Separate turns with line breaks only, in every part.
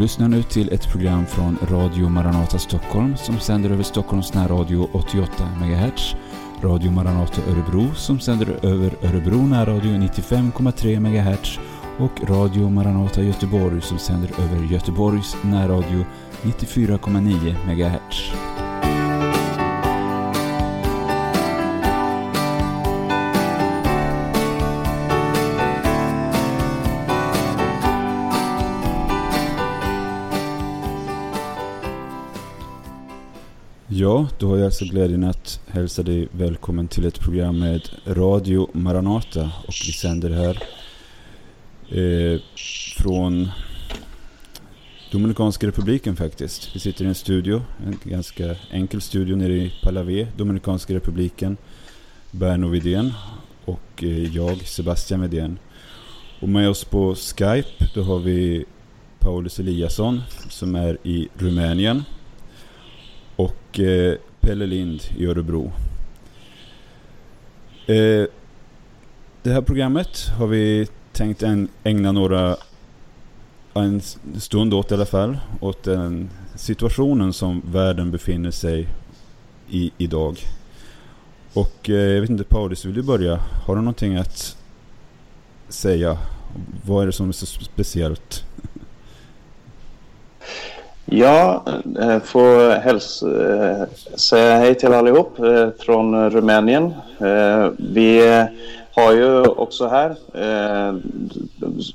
lyssnar nu till ett program från Radio Maranata Stockholm som sänder över Stockholms närradio 88 MHz, Radio Maranata Örebro som sänder över Örebro närradio 95,3 MHz och Radio Maranata Göteborg som sänder över Göteborgs närradio 94,9 MHz. Ja, då har jag alltså glädjen att hälsa dig välkommen till ett program med Radio Maranata och vi sänder här eh, från Dominikanska republiken faktiskt. Vi sitter i en studio, en ganska enkel studio nere i Palave, Dominikanska republiken. Berno Widén och eh, jag, Sebastian Widén. Och med oss på Skype då har vi Paulus Eliasson som är i Rumänien och eh, Pelle Lind i Örebro. Eh, det här programmet har vi tänkt ägna några en stund åt i alla fall, åt den situationen som världen befinner sig i idag. Och eh, jag vet inte Paulus, vill du börja? Har du någonting att säga? Vad är det som är så speciellt?
Ja, eh, får häls eh, säga hej till allihop eh, från Rumänien. Vi har ju också här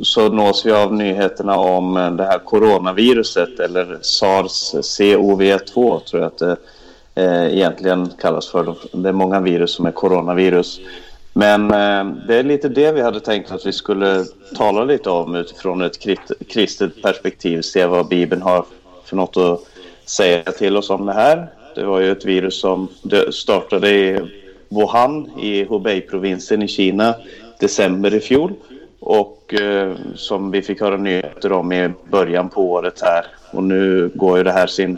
så nås vi av nyheterna om det här coronaviruset eller SARS-CoV-2 tror jag att det egentligen kallas för. Det är många virus som är coronavirus. Men det är lite det vi hade tänkt att vi skulle tala lite om utifrån ett kristet perspektiv, se vad Bibeln har för något att säga till oss om det här. Det var ju ett virus som startade i Wuhan i Hubei-provinsen i Kina december i fjol och eh, som vi fick höra nyheter om i början på året här. Och nu går ju det här sin,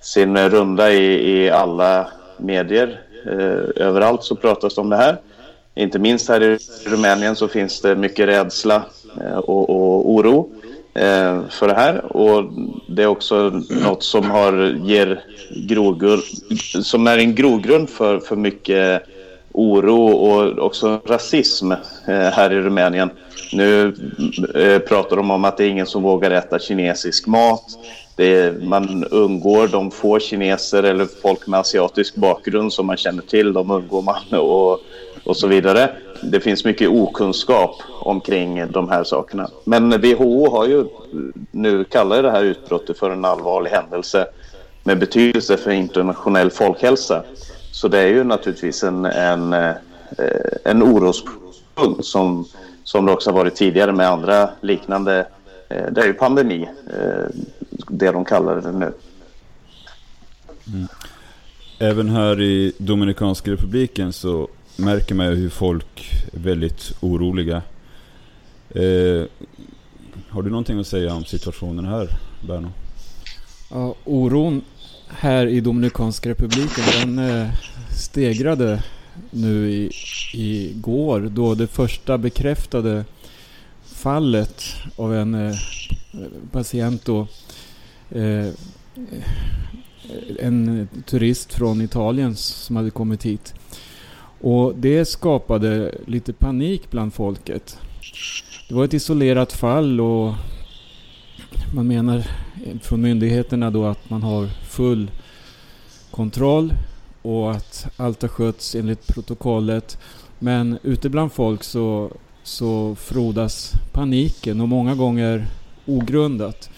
sin runda i, i alla medier. Eh, överallt så pratas det om det här. Inte minst här i Rumänien så finns det mycket rädsla eh, och, och oro eh, Eh, för det här. Och det är också något som har, ger grogrund, som är en grogrund för, för mycket oro och också rasism eh, här i Rumänien. Nu eh, pratar de om att det är ingen som vågar äta kinesisk mat. Är, man undgår de få kineser eller folk med asiatisk bakgrund som man känner till, de undgår man och, och så vidare det finns mycket okunskap omkring de här sakerna. Men WHO har ju eh, nu kallat det här utbrottet för en allvarlig händelse med betydelse för internationell folkhälsa. Så det är ju naturligtvis en, en, eh, en orospunkt som, som det också har varit tidigare med andra liknande. Eh, det är ju pandemi, det de kallar det nu.
Mm. Även här i Dominikanska republiken så märker man hur folk är väldigt oroliga. Eh, har du någonting att säga om situationen här, Berno?
Ja, oron här i Dominikanska republiken den eh, stegrade nu i, i går då det första bekräftade fallet av en eh, patient då eh, en turist från Italien som hade kommit hit och det skapade lite panik bland folket. Det var ett isolerat fall och man menar från myndigheterna då att man har full kontroll och att allt har skötts enligt protokollet. Men ute bland folk så, så frodas paniken och många gånger ogrundat.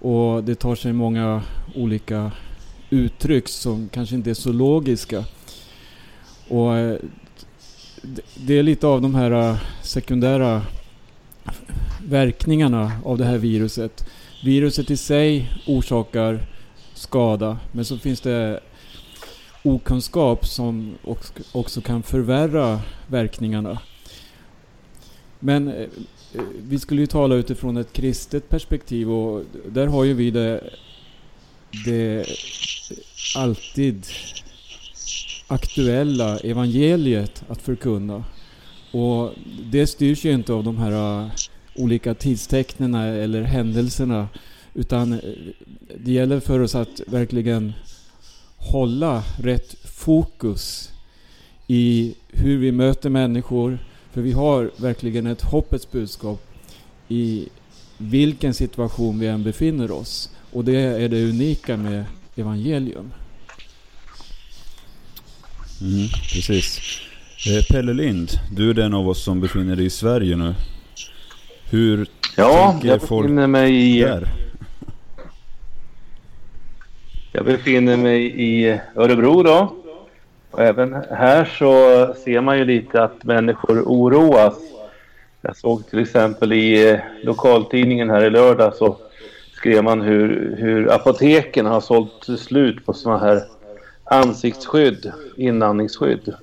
Och det tar sig många olika uttryck som kanske inte är så logiska. Och eh, det är lite av de här eh, sekundära verkningarna av det här viruset. Viruset i sig orsakar skada, men så finns det okunskap som också kan förvärra verkningarna. Men eh, vi skulle ju tala utifrån ett kristet perspektiv och där har ju vi det, det alltid aktuella evangeliet att förkunna. Och det styrs ju inte av de här äh, olika tidstecknen eller händelserna Utan äh, det gäller för oss att verkligen hålla rätt fokus i hur vi möter människor. För vi har verkligen ett hoppets budskap i vilken situation vi än befinner oss. Och det är det unika med evangelium.
Mm, precis. Eh, Pelle Lind, du är den av oss som befinner dig i Sverige nu. Hur
ja,
tänker
jag
folk
befinner mig i,
där?
Jag befinner mig i Örebro då. Och även här så ser man ju lite att människor oroas. Jag såg till exempel i lokaltidningen här i lördag så skrev man hur, hur apoteken har sålt slut på sådana här ansiktsskydd, inandningsskydd.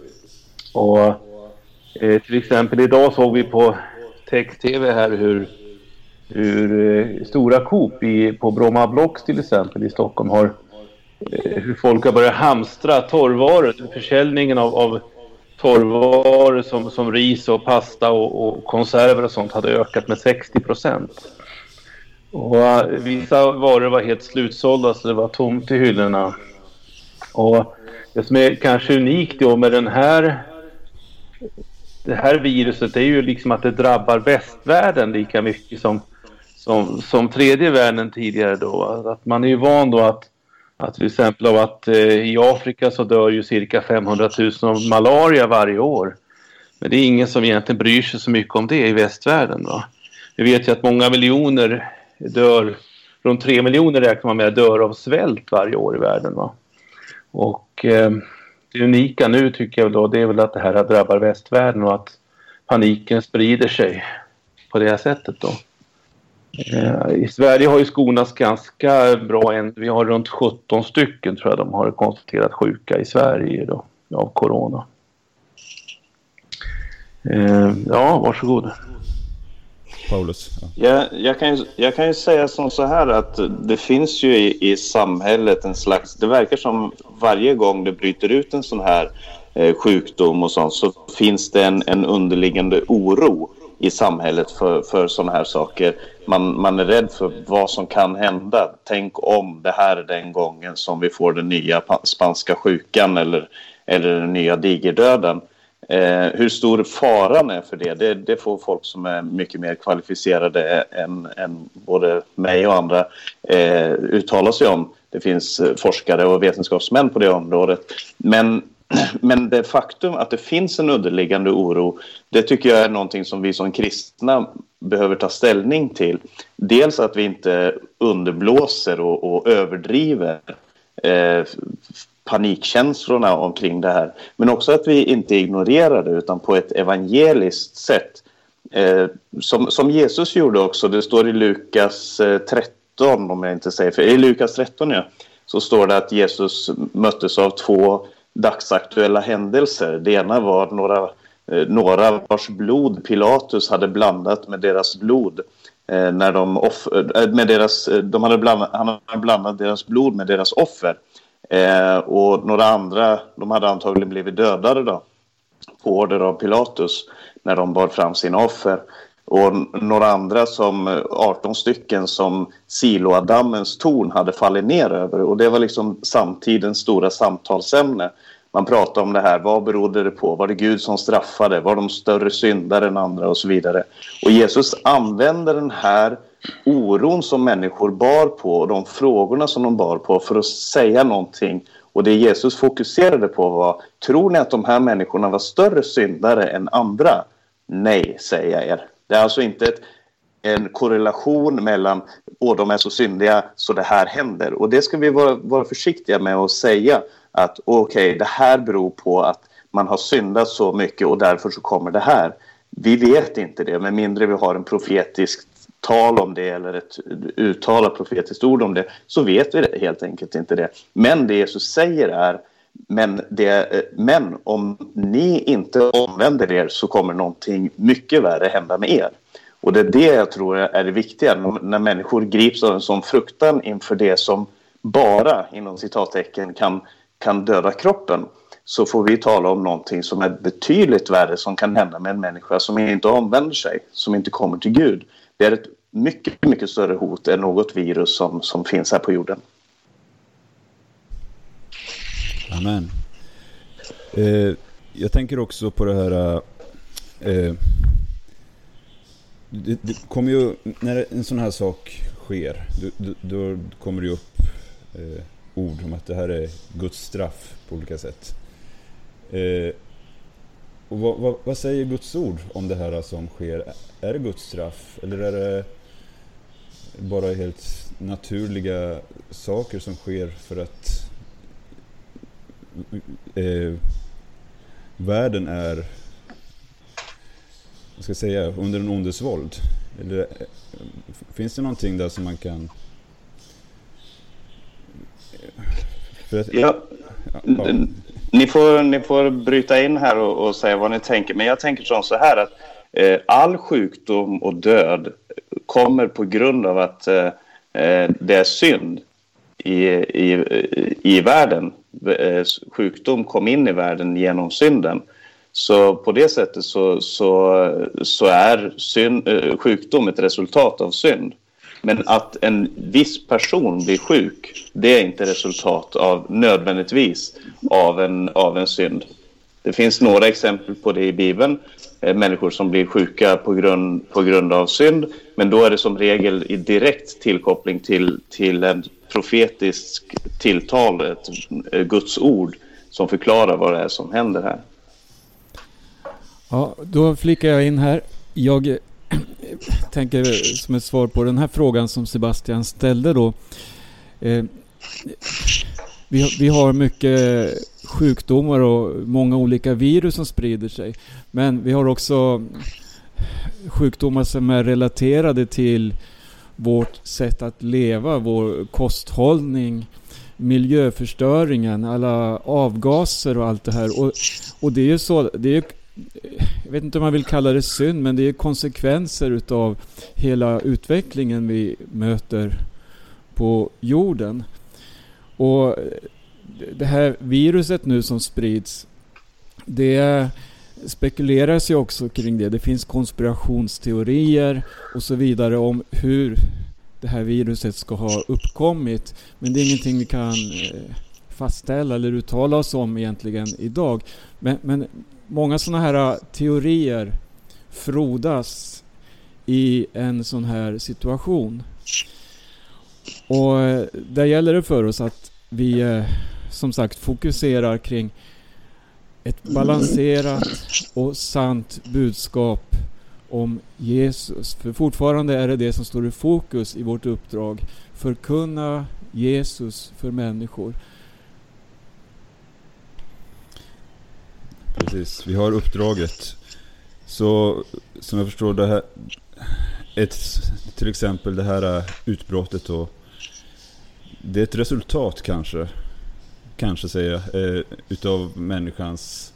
Och eh, till exempel idag såg vi på text-tv här hur, hur eh, stora Coop i, på Bromma Blocks till exempel i Stockholm har eh, hur folk har börjat hamstra torrvaror. Försäljningen av, av torrvaror som, som ris och pasta och, och konserver och sånt hade ökat med 60 procent. Och eh, vissa varor var helt slutsålda så det var tomt i hyllorna. Och det som är kanske unikt då med den här det här viruset är ju liksom att det drabbar västvärlden lika mycket som, som, som tredje världen tidigare då. Att man är ju van då att, att till exempel av att eh, i Afrika så dör ju cirka 500 000 av malaria varje år. Men det är ingen som egentligen bryr sig så mycket om det i västvärlden. Då. Vi vet ju att många miljoner dör, runt tre miljoner räknar man med dör av svält varje år i världen. Va? Och eh, det unika nu tycker jag då det är väl att det här drabbar västvärlden och att paniken sprider sig på det här sättet då. Eh, I Sverige har ju skonats ganska bra. Vi har runt 17 stycken tror jag de har konstaterat sjuka i Sverige då av corona. Eh, ja, varsågod.
Paulus? Ja.
Jag, jag, kan ju, jag kan ju säga som så här att det finns ju i, i samhället en slags... Det verkar som varje gång det bryter ut en sån här eh, sjukdom och sånt så finns det en, en underliggande oro i samhället för, för sådana här saker. Man, man är rädd för vad som kan hända. Tänk om det här är den gången som vi får den nya spanska sjukan eller, eller den nya digerdöden. Eh, hur stor faran är för det, det, det, får folk som är mycket mer kvalificerade än, än både mig och andra eh, uttala sig om. Det finns eh, forskare och vetenskapsmän på det området. Men, men det faktum att det finns en underliggande oro, det tycker jag är någonting som vi som kristna behöver ta ställning till. Dels att vi inte underblåser och, och överdriver eh, panikkänslorna omkring det här. Men också att vi inte ignorerar det utan på ett evangeliskt sätt. Eh, som, som Jesus gjorde också, det står i Lukas eh, 13 om jag inte säger fel, i Lukas 13 ja, så står det att Jesus möttes av två dagsaktuella händelser. Det ena var några, eh, några vars blod Pilatus hade blandat med deras blod. Eh, när de, off, eh, med deras, de hade bland, han hade blandat deras blod med deras offer. Eh, och några andra, de hade antagligen blivit dödade då, på order av Pilatus när de bar fram sina offer. Och några andra, som eh, 18 stycken, som Siloadammens torn hade fallit ner över. Och det var liksom samtidens stora samtalsämne. Man pratade om det här, vad berodde det på? Var det Gud som straffade? Var de större syndare än andra? Och så vidare. Och Jesus använder den här oron som människor bar på och de frågorna som de bar på för att säga någonting. Och det Jesus fokuserade på var, tror ni att de här människorna var större syndare än andra? Nej, säger jag er. Det är alltså inte ett, en korrelation mellan, åh, de är så syndiga så det här händer. Och det ska vi vara, vara försiktiga med att säga att okej, okay, det här beror på att man har syndat så mycket och därför så kommer det här. Vi vet inte det, med mindre vi har en profetisk tal om det eller ett uttalat profetiskt ord om det så vet vi det, helt enkelt inte det. Men det Jesus säger är men, det, men om ni inte omvänder er så kommer någonting mycket värre hända med er. Och det är det jag tror är det viktiga när människor grips av en sån fruktan inför det som bara inom citattecken kan, kan döda kroppen så får vi tala om någonting som är betydligt värre som kan hända med en människa som inte omvänder sig, som inte kommer till Gud. Det är ett mycket, mycket större hot än något virus som, som finns här på jorden.
Amen. Eh, jag tänker också på det här... Eh, eh det, det kommer ju, när en sån här sak sker, då, då kommer det ju upp eh, ord om att det här är Guds straff på olika sätt. Eh, och vad, vad, vad, säger Guds ord om det här som sker? Är det Guds straff eller är det bara helt naturliga saker som sker för att eh, världen är vad ska jag säga, under en ondes våld? Eller, eh, finns det någonting där som man kan...
Att, ja. ja. Ni, får, ni får bryta in här och, och, säga vad ni tänker. Men jag tänker som så här att eh, all sjukdom och död kommer på grund av att eh, eh det är synd i, i, i världen. Eh, sjukdom kom in i världen genom synden. Så på det sättet så, så, så är synd, eh, sjukdom ett resultat av synd. Men att en viss person blir sjuk, det är inte resultat av nödvändigtvis av en, av en synd. Det finns några exempel på det i Bibeln. Eh, människor som blir sjuka på grund, på grund av synd. Men då är det som regel i direkt tillkoppling till, till en profetisk tilltal, ett eh, Guds ord som förklarar vad det är som händer här.
Ja, då flikar jag in här. Jag tänker som ett svar på den här frågan som Sebastian ställde då. Eh, vi, har, vi har mycket sjukdomar och många olika virus som sprider sig. Men vi har också sjukdomar som är relaterade till vårt sätt att leva, vår kosthållning, miljöförstöringen, alla avgaser och allt det här. Och, och det är ju så, det är jag vet inte om man vill kalla det synd, men det är konsekvenser utav hela utvecklingen vi möter på jorden. Och eh, det här viruset nu som sprids, det spekuleras ju också kring det. Det finns konspirationsteorier och så vidare om hur det här viruset ska ha uppkommit. Men det är ingenting vi kan eh, fastställa eller uttala oss om egentligen idag. Men, men många sådana här äh, teorier frodas i en sån här situation. Och äh, där gäller det för oss att vi äh, som sagt fokuserar kring ett balanserat och sant budskap om Jesus. För fortfarande är det det som står i fokus i vårt uppdrag. Förkunna Jesus för människor.
Precis, vi har uppdraget. Så som jag förstår det här, ett, till exempel det här äh, utbrottet då. Det är ett resultat kanske, kanske säger jag, eh, utav människans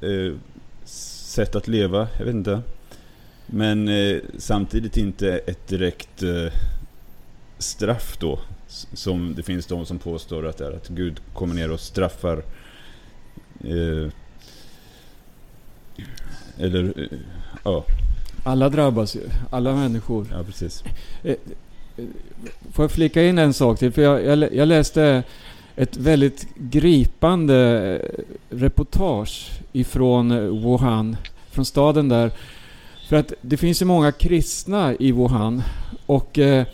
eh, sätt att leva, jag vet inte. Men eh, samtidigt inte ett direkt eh, straff då. Som det finns de som påstår att det är att Gud kommer ner och straffar Eh, eller, eh, ja.
Alla drabbas ju. Alla människor.
Ja, precis.
Eh, eh, får jag flika in en sak till? För jag, jag, jag läste ett väldigt gripande reportage ifrån Wuhan, från staden där. För att det finns ju många kristna i Wuhan och eh,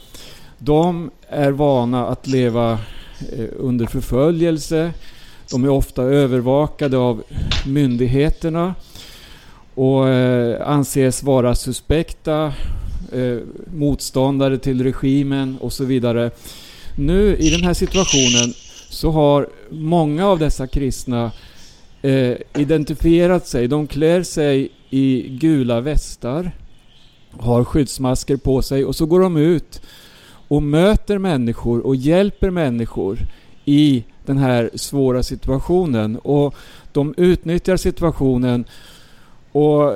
de är vana att leva eh, under förföljelse. De är ofta övervakade av myndigheterna och eh, anses vara suspekta, eh, motståndare till regimen och så vidare. Nu i den här situationen så har många av dessa kristna eh, identifierat sig. De klär sig i gula västar, har skyddsmasker på sig och så går de ut och möter människor och hjälper människor i den här svåra situationen. Och de utnyttjar situationen och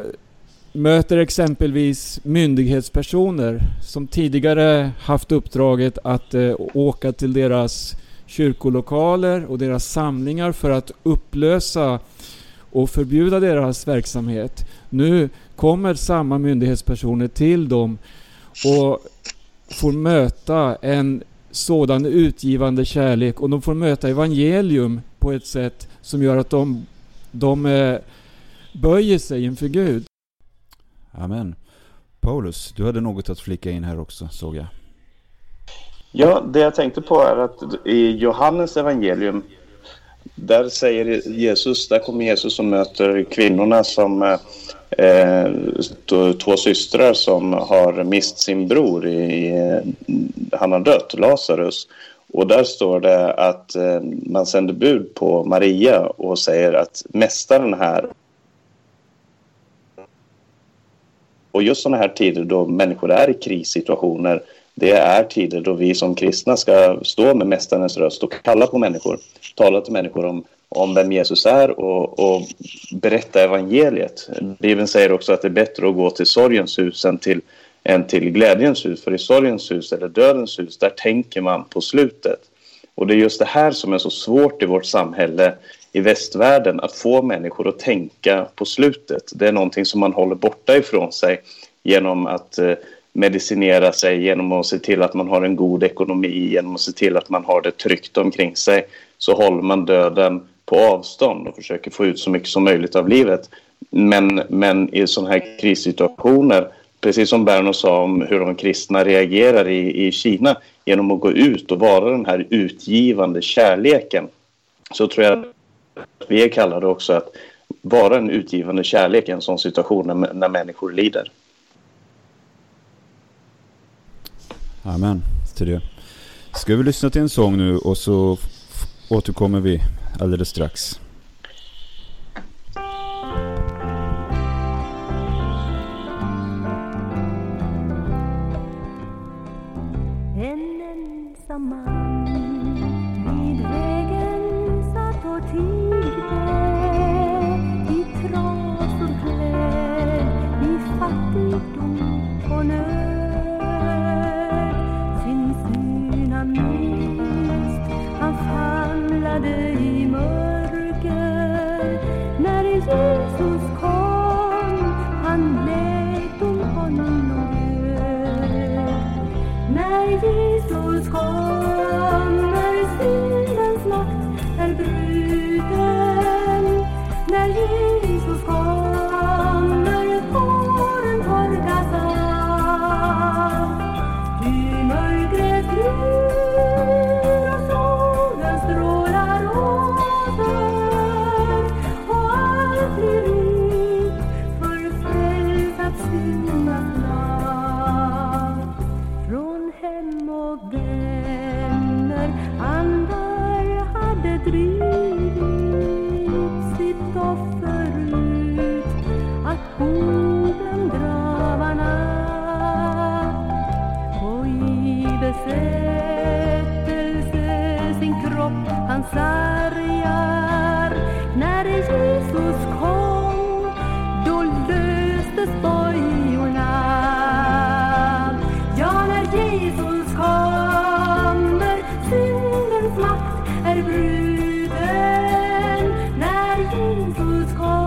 möter exempelvis myndighetspersoner som tidigare haft uppdraget att eh, åka till deras kyrkolokaler och deras samlingar för att upplösa och förbjuda deras verksamhet. Nu kommer samma myndighetspersoner till dem och får möta en sådan utgivande kärlek och de får möta evangelium på ett sätt som gör att de, de eh, böjer sig inför Gud.
Amen. Paulus, du hade något att flika in här också, såg jag.
Ja, det jag tänkte på är att i Johannes evangelium där säger Jesus, där kommer Jesus och möter kvinnorna som eh, två systrar som har mist sin bror. I, han har dött, Lazarus. Och där står det att eh, man sänder bud på Maria och säger att mästaren här och just sådana här tider då människor är i krissituationer det är tider då vi som kristna ska stå med Mästarens röst och kalla på människor, tala till människor om, om vem Jesus är och, och berätta evangeliet. Bibeln säger också att det är bättre att gå till sorgens hus än till, än till glädjens hus. För i sorgens hus eller dödens hus, där tänker man på slutet. Och det är just det här som är så svårt i vårt samhälle i västvärlden, att få människor att tänka på slutet. Det är någonting som man håller borta ifrån sig genom att eh, medicinera sig genom att se till att man har en god ekonomi, genom att se till att man har det tryggt omkring sig, så håller man döden på avstånd och försöker få ut så mycket som möjligt av livet. Men, men i sådana här krissituationer, precis som Berno sa om hur de kristna reagerar i, i Kina, genom att gå ut och vara den här utgivande kärleken, så tror jag att vi är kallade också att vara en utgivande kärlek i en sån situation när, när människor lider.
Amen till det. Ska vi lyssna till en sång nu och så återkommer vi alldeles strax. är bruden när Jungfruns kom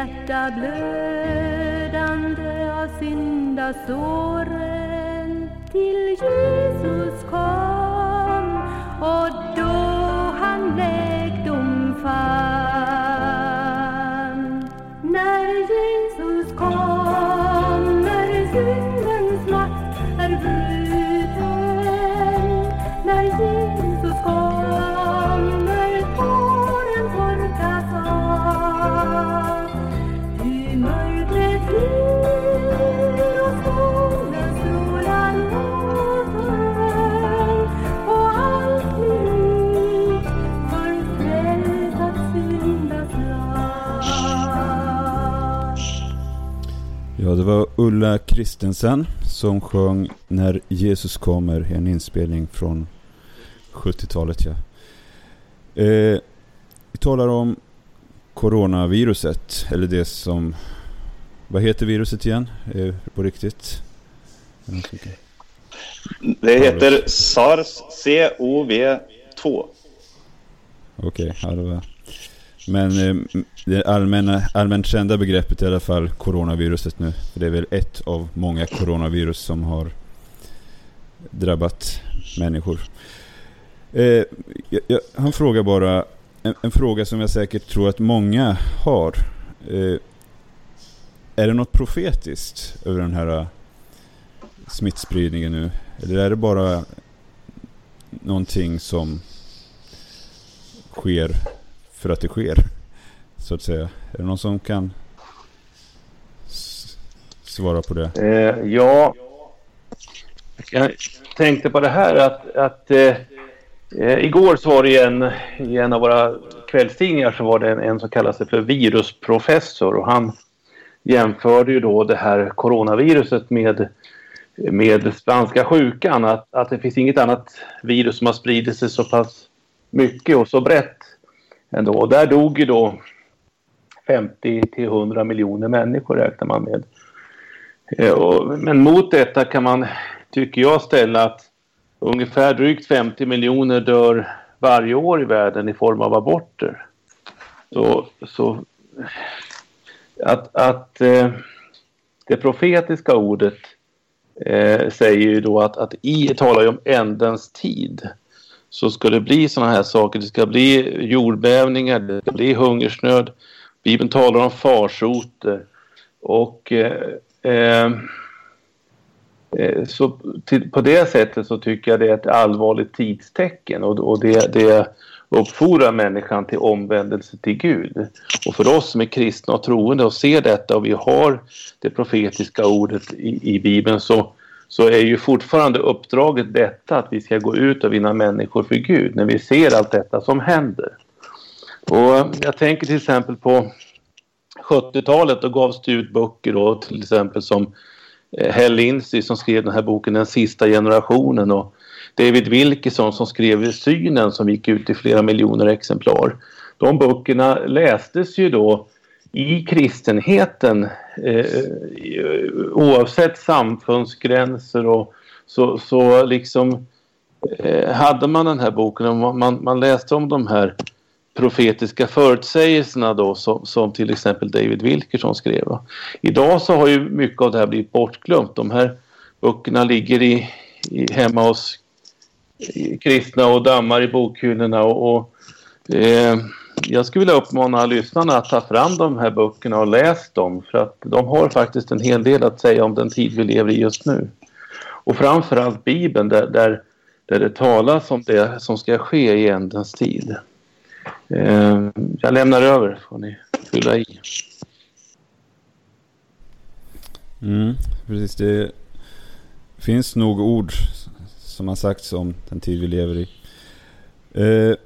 hjärta blödande av syndasåren till Jesus kom och då han läkdom fann. När Jesus kom, när syndens makt är bruten,
var Ulla Kristensen som sjöng När Jesus kommer, en inspelning från 70-talet. Ja. Eh, vi talar om coronaviruset, eller det som... Vad heter viruset igen eh, på riktigt?
Det heter SARS-CoV-2.
Okej, ja, det var... Men eh, det allmänna, allmänt kända begreppet är i alla fall coronaviruset nu. För det är väl ett av många coronavirus som har drabbat människor. Eh, jag, jag har en fråga bara. En, en fråga som jag säkert tror att många har. Eh, är det något profetiskt över den här eh, smittspridningen nu? Eller är det bara någonting som sker för att det sker? Så att säga. Är det någon som kan svara på det?
Eh, ja, jag tänkte på det här att, att eh, eh igår så var det en, i en av våra kvällstidningar så var det en, en som kallade sig för virusprofessor och han jämförde ju då det här coronaviruset med, med spanska sjukan. Att, att det finns inget annat virus som har spridit sig så pass mycket och så brett ändå. Och där dog ju då 50 till 100 miljoner människor räknar man med. Eh, men mot detta kan man, tycker jag, ställa att ungefär drygt 50 miljoner dör varje år i världen i form av aborter. Så, så att, att eh, det profetiska ordet eh, säger ju då att, att i talar ju om ändens tid så ska det bli sådana här saker. Det ska bli jordbävningar, det ska bli hungersnöd. Bibeln talar om farsoter. Och eh, eh, eh, så till, på det sättet så tycker jag det är ett allvarligt tidstecken och, och det, det uppfordrar människan till omvändelse till Gud. Och för oss som är kristna och troende och ser detta och vi har det profetiska ordet i, i Bibeln så, så är ju fortfarande uppdraget detta att vi ska gå ut och vinna människor för Gud när vi ser allt detta som händer. Och jag tänker till exempel på 70-talet då gavs det ut böcker då, till exempel som eh, Hell Lindsey som skrev den här boken Den sista generationen och David Wilkerson som skrev Synen som gick ut i flera miljoner exemplar. De böckerna lästes ju då i kristenheten eh, oavsett samfundsgränser och så, så liksom eh, hade man den här boken och man- man, läste om de här profetiska förutsägelserna då som, som till exempel David Wilkerson skrev. va. Idag så har ju mycket av det här blivit bortglömt. De här böckerna ligger i, i, hemma hos kristna och dammar i bokhyllorna och, och eh, jag skulle vilja uppmana lyssnarna att ta fram de här böckerna och läs dem för att de har faktiskt en hel del att säga om den tid vi lever i just nu. Och framförallt Bibeln där, där, där det talas om det som ska ske i ändens tid. Eh, jag lämnar över, får ni fylla i.
Mm, precis. Det finns nog ord som har sagts om den tid vi lever i. Eh,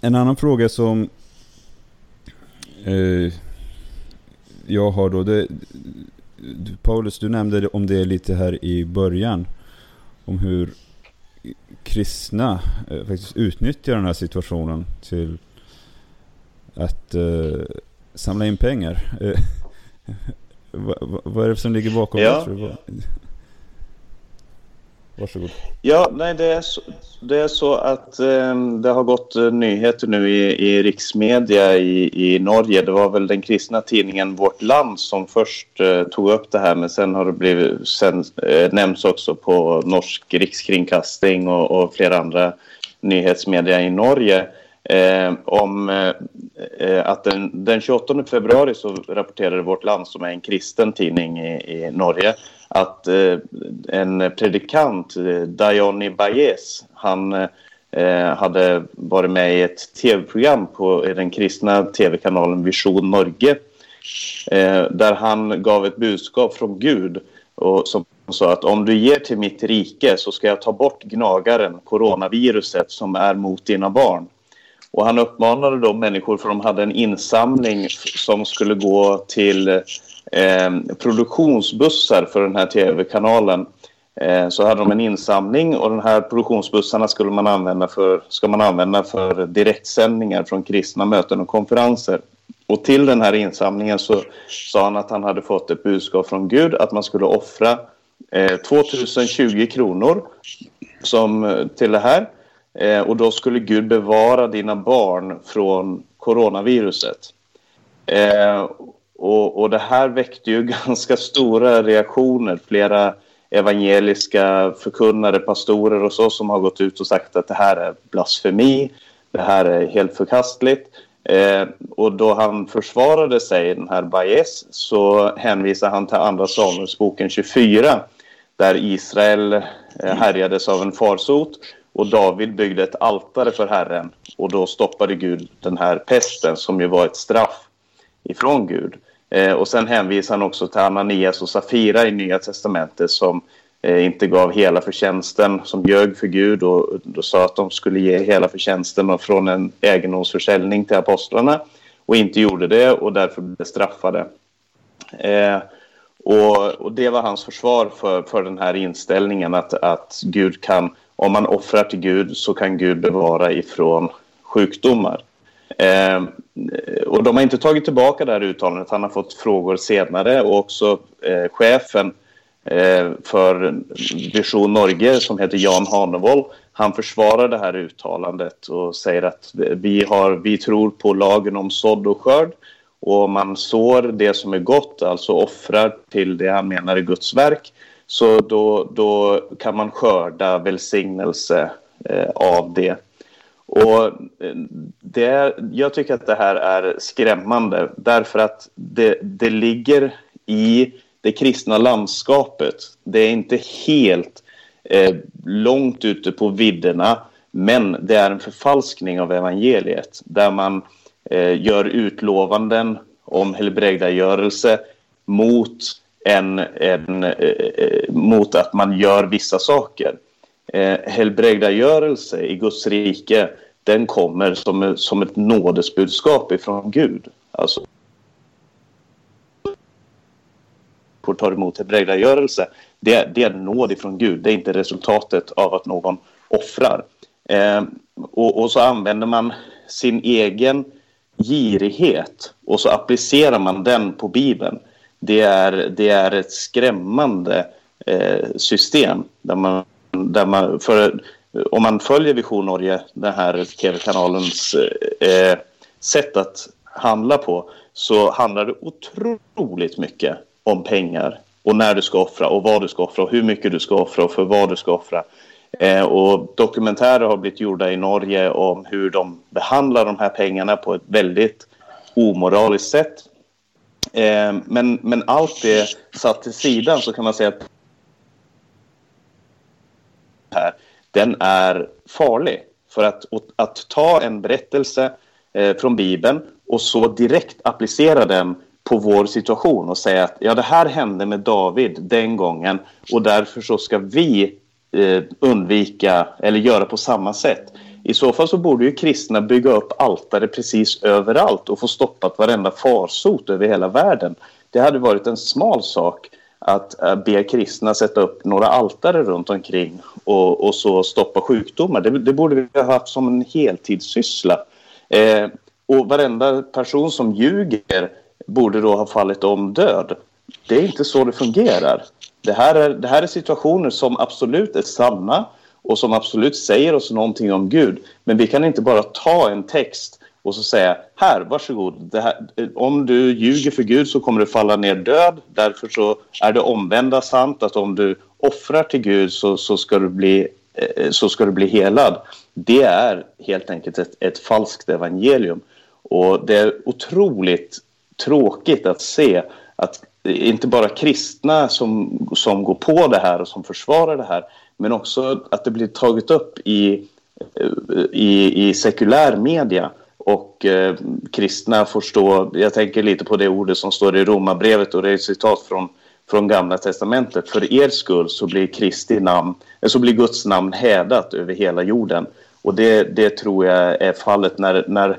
en annan fråga som jag har då. Det, Paulus, du nämnde om det lite här i början. Om hur kristna eh, faktiskt utnyttjar den här situationen till att eh, samla in pengar. Eh, vad, vad- är det som ligger bakom
Ja.
det? Vad- Varsågod.
Ja, nej, det är så, det är så att eh, det har gått eh, nyheter nu i, i riksmedia i, i Norge. Det var väl den kristna tidningen Vårt Land som först eh, tog upp det här men sen har det blivit, sen eh, nämns också på norsk rikskringkasting och, och flera andra nyhetsmedia i Norge eh, om eh, eh, att den, den 28 februari så rapporterade Vårt Land som är en kristen tidning i, i Norge att eh, en predikant, eh, Diony Baez, han eh, hade varit med i ett tv-program på den kristna tv-kanalen Vision Norge eh, där han gav ett budskap från Gud och som sa att om du ger till mitt rike så ska jag ta bort gnagaren, coronaviruset som är mot dina barn. Och han uppmanade då människor, för de hade en insamling som skulle gå till eh, produktionsbussar för den här tv-kanalen. Eh, så hade de en insamling och de här produktionsbussarna skulle man använda för, ska man använda för direktsändningar från kristna möten och konferenser. Och till den här insamlingen så sa han att han hade fått ett budskap från Gud att man skulle offra eh, 2020 kronor som, eh, till det här. Eh, och då skulle Gud bevara dina barn från coronaviruset. Eh, och, och det här väckte ju ganska stora reaktioner. Flera evangeliska förkunnare, pastorer och så som har gått ut och sagt att det här är blasfemi, det här är helt förkastligt. Eh, och då han försvarade sig, den här Baez, så hänvisar han till Andra Samuelsboken 24 där Israel eh, härjades av en farsot och David byggde ett altare för Herren och då stoppade Gud den här pesten som ju var ett straff ifrån Gud. Eh, och sen hänvisar han också till Ananias och Safira i Nya Testamentet som eh, inte gav hela förtjänsten, som ljög för Gud och och sa att de skulle ge hela förtjänsten från en egendomsförsäljning till apostlarna och inte gjorde det och därför blev straffade. Eh, och, och, det var hans försvar för, för den här inställningen att, att Gud kan, om man offrar till Gud så kan Gud bevara ifrån sjukdomar. Eh, och de har inte tagit tillbaka det här uttalandet. Han har fått frågor senare och också eh, chefen eh, för Vision Norge som heter Jan Hanevold. Han försvarar det här uttalandet och säger att vi, har, vi tror på lagen om sådd och skörd och man sår det som är gott, alltså offrar till det han menar är Guds verk, så då, då kan man skörda välsignelse eh, av det. Och eh, det är, jag tycker att det här är skrämmande därför att det, det ligger i det kristna landskapet. Det är inte helt eh, långt ute på vidderna men det är en förfalskning av evangeliet där man eh, gör utlovanden om helbrägdagörelse mot, än, än eh, eh, mot att man gör vissa saker. Eh, helbrägdagörelse i Guds rike den kommer som, som ett nådesbudskap ifrån Gud. Alltså får ta emot helbrägdagörelse. Det, det är nåd ifrån Gud. Det är inte resultatet av att någon offrar. Eh, och, och, så använder man sin egen girighet och så applicerar man den på Bibeln. Det är, det är ett skrämmande eh, system där man, där man för, eh, om man följer Vision Norge, den här tv-kanalens eh, eh, sätt att handla på, så handlar det otroligt mycket om pengar och när du ska offra och vad du ska offra och hur mycket du ska offra och för vad du ska offra. Eh, och dokumentärer har blivit gjorda i Norge om hur de behandlar de här pengarna på ett väldigt omoraliskt sätt. Eh, men, men allt det satt till sidan så kan man säga att här, den är farlig. För att, att ta en berättelse eh, från Bibeln och så direkt applicera den på vår situation och säga att ja, det här hände med David den gången och därför så ska vi eh, undvika eller göra på samma sätt. I så fall så borde ju kristna bygga upp altare precis överallt och få stoppat varenda farsot över hela världen. Det hade varit en smal sak att eh, be kristna sätta upp några altare runt omkring och, och så stoppa sjukdomar. Det, det, borde vi ha haft som en heltidssyssla. Eh, och varenda person som ljuger borde då ha fallit om död. Det är inte så det fungerar. Det här, är, det här är situationer som absolut är sanna och som absolut säger oss någonting om Gud. Men vi kan inte bara ta en text och så säga här, varsågod. Det här, om du ljuger för Gud så kommer du falla ner död. Därför så är det omvända sant att om du offrar till Gud så, så, ska, du bli, eh, så ska du bli helad. Det är helt enkelt ett, ett falskt evangelium. Och det är otroligt tråkigt att se att inte bara kristna som, som går på det här och som försvarar det här men också att det blir taget upp i, i, i sekulär media och eh, kristna får stå, jag tänker lite på det ordet som står i Romarbrevet och det är ett citat från, från Gamla Testamentet. För er skull så blir Kristi namn, eh, så blir Guds namn hädat över hela jorden. Och det, det tror jag är fallet när, när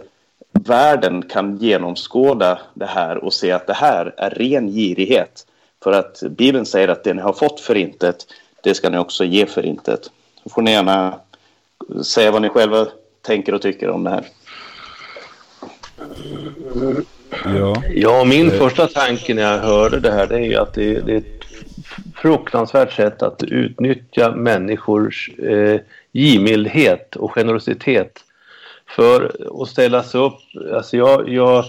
världen kan genomskåda det här och se att det här är ren girighet. För att Bibeln säger att det ni har fått för intet, det ska ni också ge för intet. Så får ni gärna säga vad ni själva tänker och tycker om det här.
Ja,
Ja, min första tanke när jag hörde det här det är ju att det, det är ett fruktansvärt sätt att utnyttja människors eh, givmildhet och generositet för att ställa sig upp. Alltså jag, jag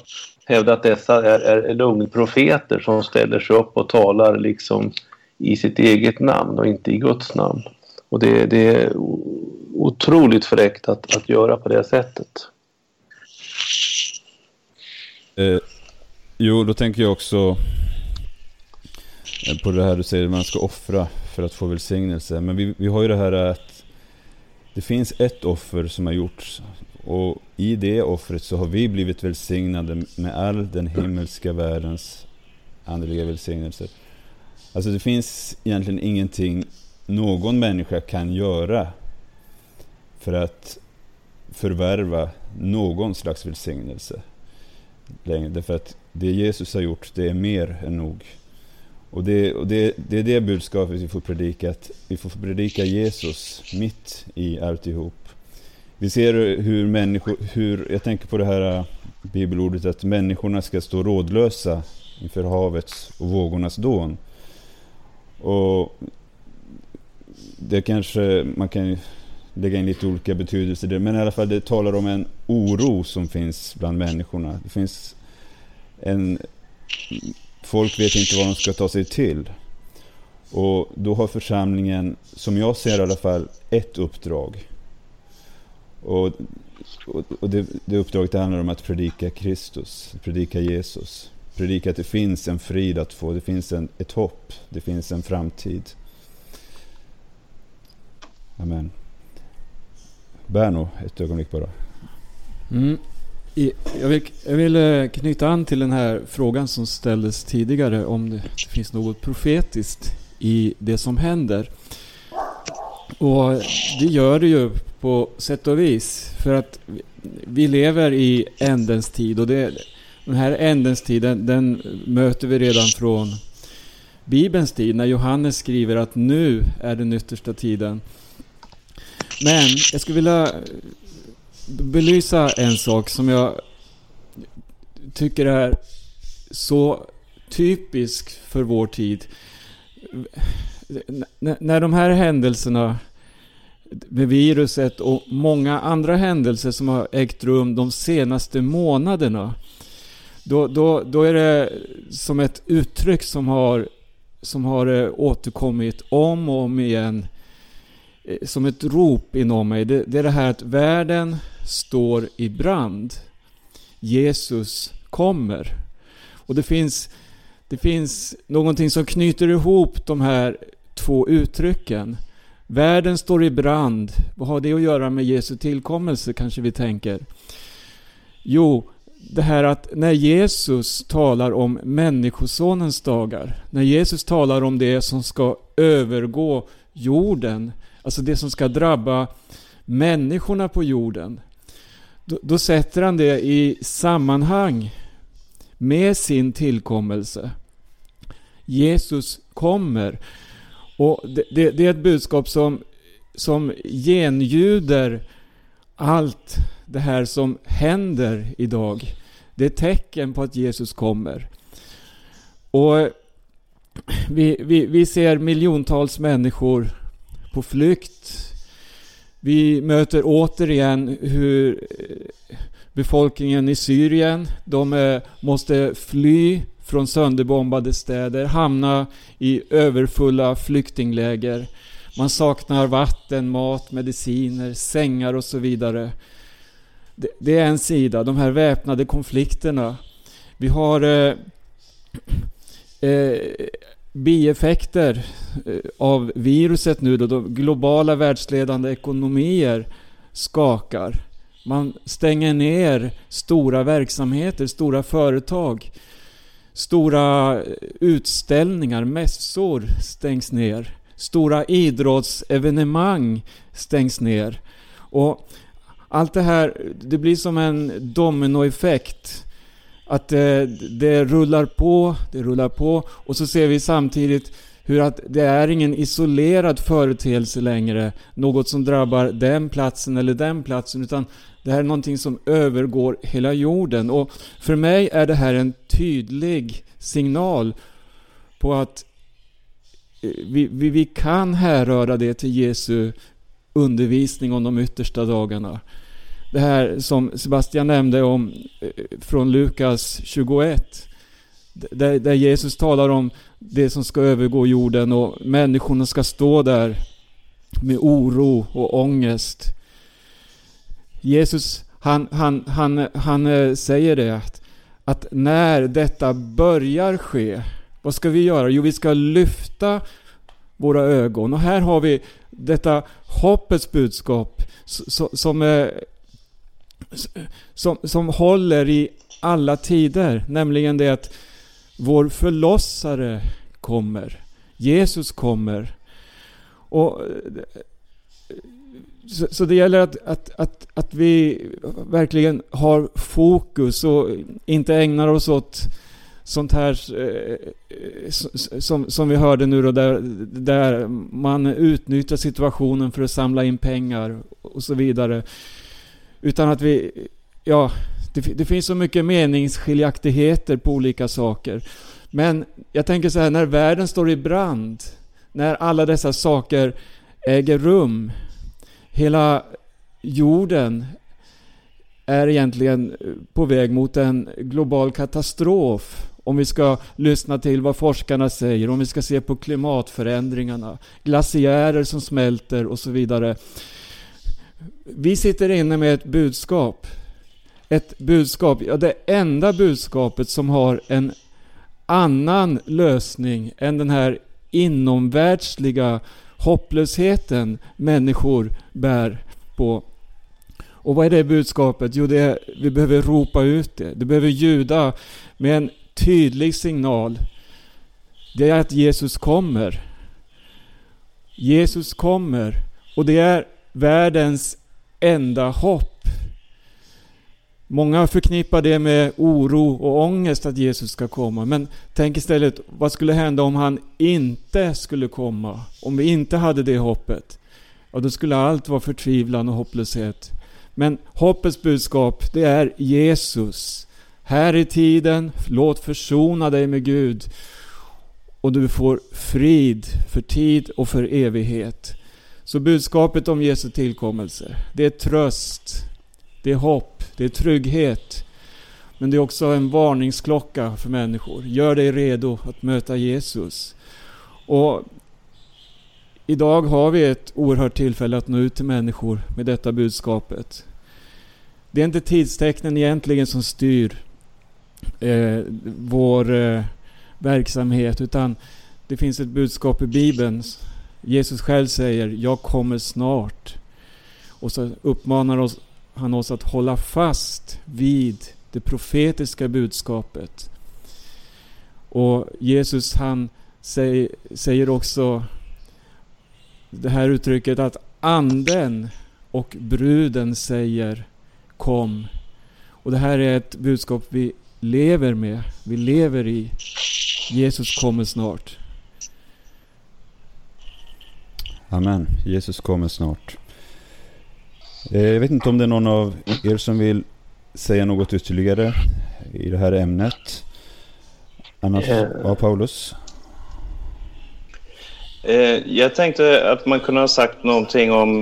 hävdar att dessa är, är lögnprofeter som ställer sig upp och talar liksom i sitt eget namn och inte i Guds namn. Och det, det är otroligt fräckt att, att göra på det sättet.
Eh, jo, då tänker jag också eh, på det här du säger man ska offra för att få välsignelse. Men vi, vi har ju det här att det finns ett offer som har gjorts och i det offret så har vi blivit välsignade med all den himmelska världens andliga välsignelser. Alltså det finns egentligen ingenting någon människa kan göra för att förvärva någon slags välsignelse längre. Därför att det Jesus har gjort, det är mer än nog. Och det, och det, det är det budskapet vi får predika, att vi får predika Jesus mitt i alltihop. Vi ser hur människor, hur, jag tänker på det här äh, bibelordet att människorna ska stå rådlösa inför havets och vågornas dån. Och det kanske, man kan lägga in lite olika betydelser där, men i alla fall det talar om en oro som finns bland människorna. Det finns en... Folk vet inte vad de ska ta sig till. Och då har församlingen, som jag ser i alla fall, ett uppdrag. Och, och, och det, det uppdraget handlar om att predika Kristus, predika Jesus. Predika att det finns en frid att få, det finns en, ett hopp, det finns en framtid. Amen. Berno, ett ögonblick bara.
Mm. Jag vill, jag vill eh, knyta an till den här frågan som ställdes tidigare om det, finns något profetiskt i det som händer. Och det gör det ju på sätt och vis. För att vi- vi lever i ändens tid och det, den här ändens tiden den möter vi redan från Bibelns tid när Johannes skriver att nu är den yttersta tiden. Men jag skulle vilja belysa en sak som jag tycker är så typisk för vår tid. N- när de här händelserna med viruset och många andra händelser som har ägt rum de senaste månaderna. Då, då, då är det som ett uttryck som har, som har eh, återkommit om och om igen. Eh, som ett rop inom mig. Det, det är det här att världen står i brand. Jesus kommer. Och det finns, det finns någonting som knyter ihop de här två uttrycken. Världen står i brand. Vad har det att göra med Jesu tillkommelse kanske vi tänker? Jo, det här att när Jesus talar om Människosonens dagar, när Jesus talar om det som ska övergå jorden, alltså det som ska drabba människorna på jorden, då, då sätter han det i sammanhang med sin tillkommelse. Jesus kommer. Och det, det, det är ett budskap som, som genljuder allt det här som händer idag. Det är tecken på att Jesus kommer. Och vi, vi, vi ser miljontals människor på flykt. Vi möter återigen hur eh, befolkningen i Syrien, de eh, måste fly från sönderbombade städer, hamna i överfulla flyktingläger. Man saknar vatten, mat, mediciner, sängar och så vidare. Det, det är en sida, de här väpnade konflikterna. Vi har eh, eh, bieffekter eh, av viruset nu då, då globala världsledande ekonomier skakar. Man stänger ner stora verksamheter, stora företag. Stora eh, utställningar, mässor stängs ner. Stora idrottsevenemang stängs ner. Och allt det här, det blir som en dominoeffekt. Att det, det rullar på, det rullar på och så ser vi samtidigt hur att det är ingen isolerad företeelse längre. Något som drabbar den platsen eller den platsen. Utan det här är någonting som övergår hela jorden. Och för mig är det här en tydlig signal på att eh, vi, vi, vi kan härröra det till Jesu undervisning om de yttersta dagarna. Det här som Sebastian nämnde om eh, från Lukas 21. Där, där Jesus talar om det som ska övergå jorden och människorna ska stå där med oro och ångest. Jesus han, han, han, han eh, säger det att, att när detta börjar ske, vad ska vi göra? Jo, vi ska lyfta våra ögon. Och här har vi detta hoppets budskap som, eh, som, som, håller i alla tider. Nämligen det att vår förlossare kommer. Jesus kommer. Och eh, så, så, det gäller att, att, att, att vi verkligen har fokus och inte ägnar oss åt sånt här eh, som, som vi hörde nu då, där, där man utnyttjar situationen för att samla in pengar och så vidare. Utan att vi, ja, det, det finns så mycket meningsskiljaktigheter på olika saker. Men jag tänker så här, när världen står i brand, när alla dessa saker äger rum, hela jorden är egentligen eh, på väg mot en global katastrof. Om vi ska lyssna till vad forskarna säger, om vi ska se på klimatförändringarna, glaciärer som smälter och så vidare. Vi sitter inne med ett budskap. Ett budskap, ja det enda budskapet som har en annan lösning än den här inomvärldsliga hopplösheten människor bär på. Och vad är det budskapet? Jo, det är, vi behöver ropa ut det. Det behöver ljuda med en tydlig signal. Det är att Jesus kommer. Jesus kommer. Och det är världens enda hopp. Många förknippar det med oro och ångest att Jesus ska komma. Men tänk istället, vad skulle hända om han inte skulle komma? Om vi inte hade det hoppet? Ja, då skulle allt vara förtvivlan och hopplöshet. Men hoppets budskap, det är Jesus. Här i tiden, låt försona dig med Gud. Och du får frid för tid och för evighet. Så budskapet om Jesu tillkommelse, det är tröst, det är hopp, det är trygghet. Men det är också en varningsklocka för människor. Gör dig redo att möta Jesus. Och Idag har vi ett oerhört tillfälle att nå ut till människor med detta budskapet. Det är inte tidstecknen egentligen som styr eh, vår eh, verksamhet utan det finns ett budskap i Bibeln. Jesus själv säger Jag kommer snart. Och så uppmanar oss, han oss att hålla fast vid det profetiska budskapet. Och Jesus han säger, säger också det här uttrycket att anden och bruden säger kom. Och det här är ett budskap vi lever med, vi lever i. Jesus kommer snart.
Amen. Jesus kommer snart. Eh, jag vet inte om det är någon av er som vill säga något ytterligare i det här ämnet. Annars,
Eh.
ja Paulus?
Eh, jag tänkte att man kunde ha sagt någonting om,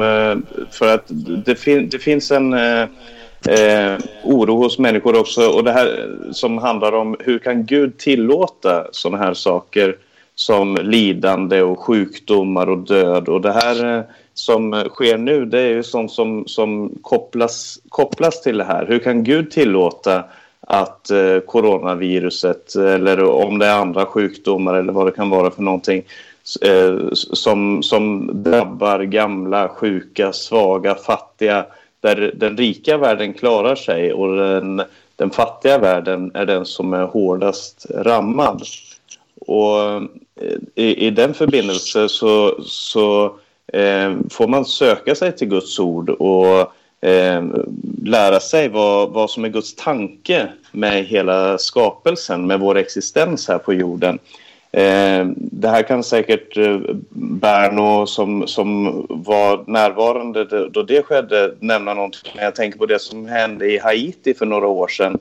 för att det, fin det finns en eh, oro hos människor också och det här som handlar om hur kan Gud tillåta sådana här saker som lidande och sjukdomar och död och det här eh, som sker nu det är ju sånt som, som kopplas, kopplas till det här. Hur kan Gud tillåta att eh, coronaviruset eller om det är andra sjukdomar eller vad det kan vara för någonting eh, som, som drabbar gamla, sjuka, svaga, fattiga där den rika världen klarar sig och den, den fattiga världen är den som är hårdast rammad. Och eh, i, i den förbindelse så, så eh, får man söka sig till Guds ord och eh, lära sig vad, vad som är Guds tanke med hela skapelsen, med vår existens här på jorden. Eh, det här kan säkert eh, Berno som, som var närvarande då det skedde nämna någonting. Jag tänker på det som hände i Haiti för några år sedan.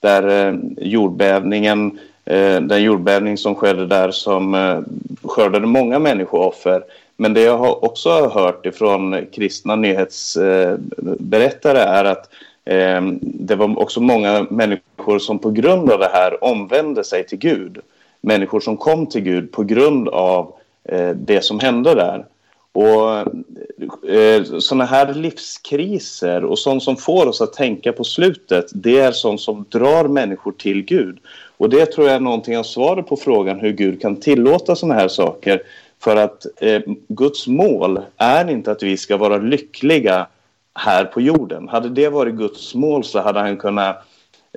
Där eh, jordbävningen, eh, Eh, den jordbävning som skedde där som eh, skördade många människooffer. Men det jag har också har hört ifrån kristna nyhetsberättare är att eh, det var också många människor som på grund av det här omvände sig till Gud människor som kom till Gud på grund av det som hände där. Och eh, sådana här livskriser och sånt som får oss att tänka på slutet, det är sånt som drar människor till Gud. Och det tror jag är någonting av svaret på frågan hur Gud kan tillåta sådana här saker. För att eh, Guds mål är inte att vi ska vara lyckliga här på jorden. Hade det varit Guds mål så hade han kunnat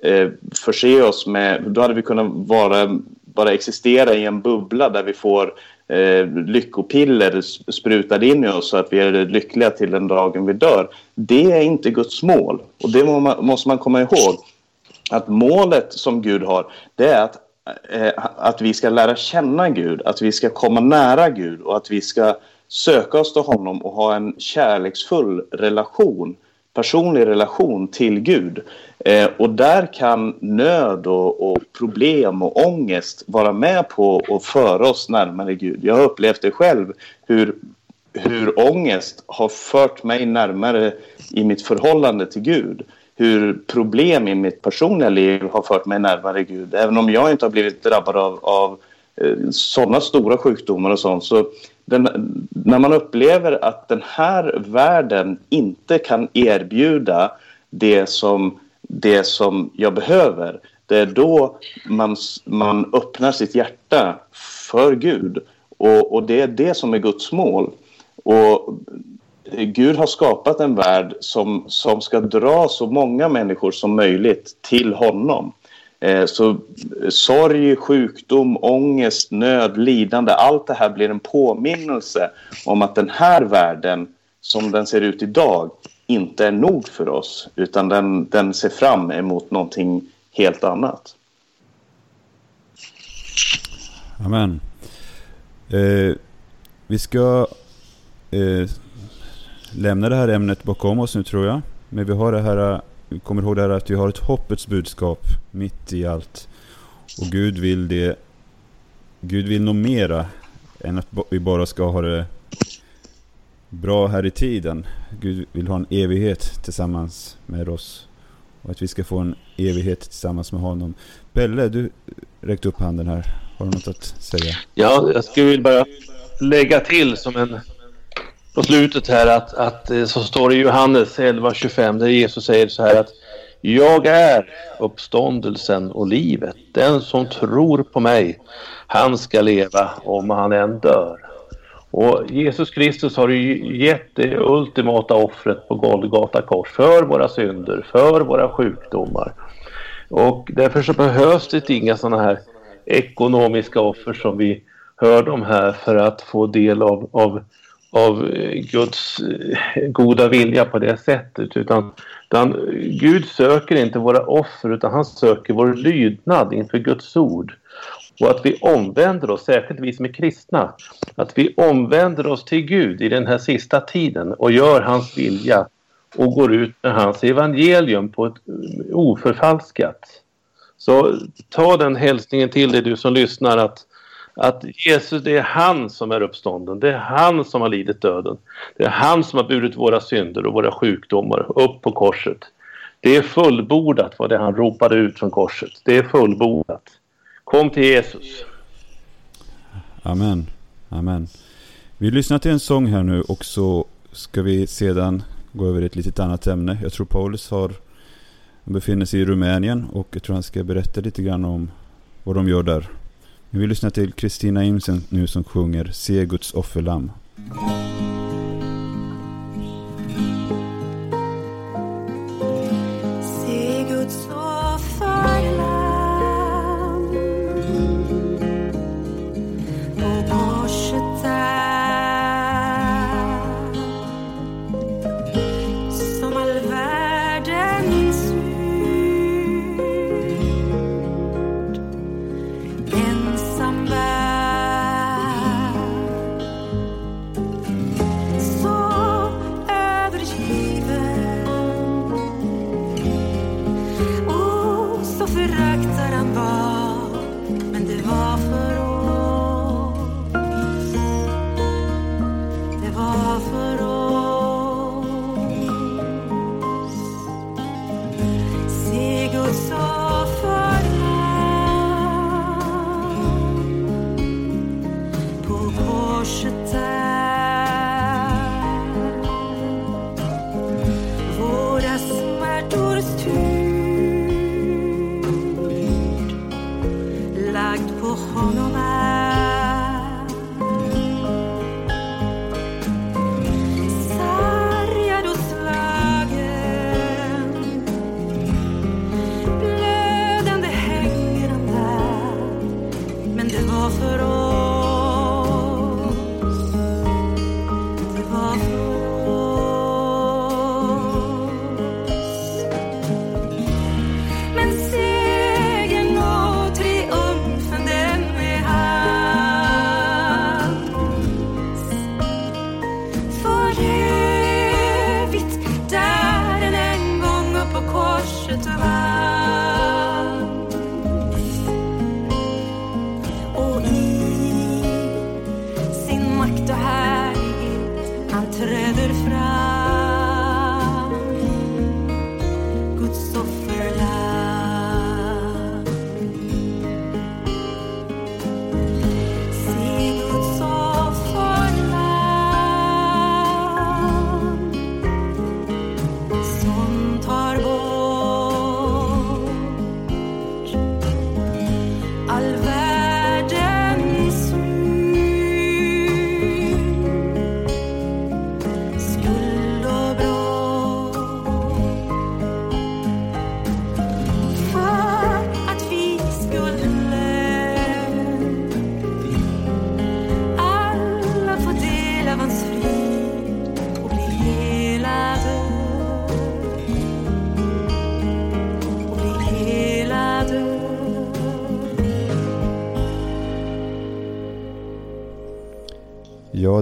eh, förse oss med, då hade vi kunnat vara bara existera i en bubbla där vi får eh, lyckopiller sprutade in i oss så att vi är lyckliga till den dagen vi dör. Det är inte Guds mål. Och det måste man komma ihåg. Att målet som Gud har, det är att, eh, att vi ska lära känna Gud, att vi ska komma nära Gud och att vi ska söka oss till honom och ha en kärleksfull relation personlig relation till Gud. Eh, och där kan nöd och, och, problem och ångest vara med på att föra oss närmare Gud. Jag har upplevt det själv, hur, hur ångest har fört mig närmare i mitt förhållande till Gud. Hur problem i mitt personliga liv har fört mig närmare Gud. Även om jag inte har blivit drabbad av, av eh, sådana stora sjukdomar och sånt så den, när man upplever att den här världen inte kan erbjuda det som, det som jag behöver, det är då man, man öppnar sitt hjärta för Gud. Och, och det är det som är Guds mål. Och Gud har skapat en värld som, som ska dra så många människor som möjligt till honom. Eh, så eh, sorg, sjukdom, ångest, nöd, lidande, allt det här blir en påminnelse om att den här världen som den ser ut idag inte är nog för oss utan den, den ser fram emot någonting helt annat.
Amen. Eh, vi ska eh, lämna det här ämnet bakom oss nu tror jag. Men vi har det här kommer ihåg det här att vi har ett hoppets budskap mitt i allt. Och Gud vill det. Gud vill nog mera än att vi bara ska ha det bra här i tiden. Gud vill ha en evighet tillsammans med oss. Och att vi ska få en evighet tillsammans med honom. Pelle, du räckte upp handen här. Har du något att säga?
Ja, jag skulle bara lägga till som en på slutet här att, att eh, så står det i Johannes 11.25 där Jesus säger så här att jag är uppståndelsen och livet. Den som tror på mig, han ska leva om han än dör. Och Jesus Kristus har ju gett det ultimata offret på Golgata kors för våra synder, för våra sjukdomar. Och därför så behövs det inga sådana här ekonomiska offer som vi hörde om här för att få del av, av av eh, Guds eh, goda vilja på det sättet. Utan, utan Gud söker inte våra offer utan han söker vår lydnad inför Guds ord. Och att vi omvänder oss, särskilt vi som är kristna, att vi omvänder oss till Gud i den här sista tiden och gör hans vilja och går ut med hans evangelium på ett eh, oförfalskat. Så ta den hälsningen till dig du som lyssnar att att Jesus, det är han som är uppstånden. Det är han som har lidit döden. Det är han som har burit våra synder och våra sjukdomar upp på korset. Det är fullbordat var det han ropade ut från korset. Det är fullbordat. Kom till Jesus.
Amen. Amen. Vi lyssnar till en sång här nu och så ska vi sedan gå över till ett litet annat ämne. Jag tror Paulus har, befinner sig i Rumänien och jag tror han ska berätta lite grann om vad de gör där. Vi lyssnar till Kristina Imsen nu som sjunger Se Guds offerlamm.
Lagd på honom.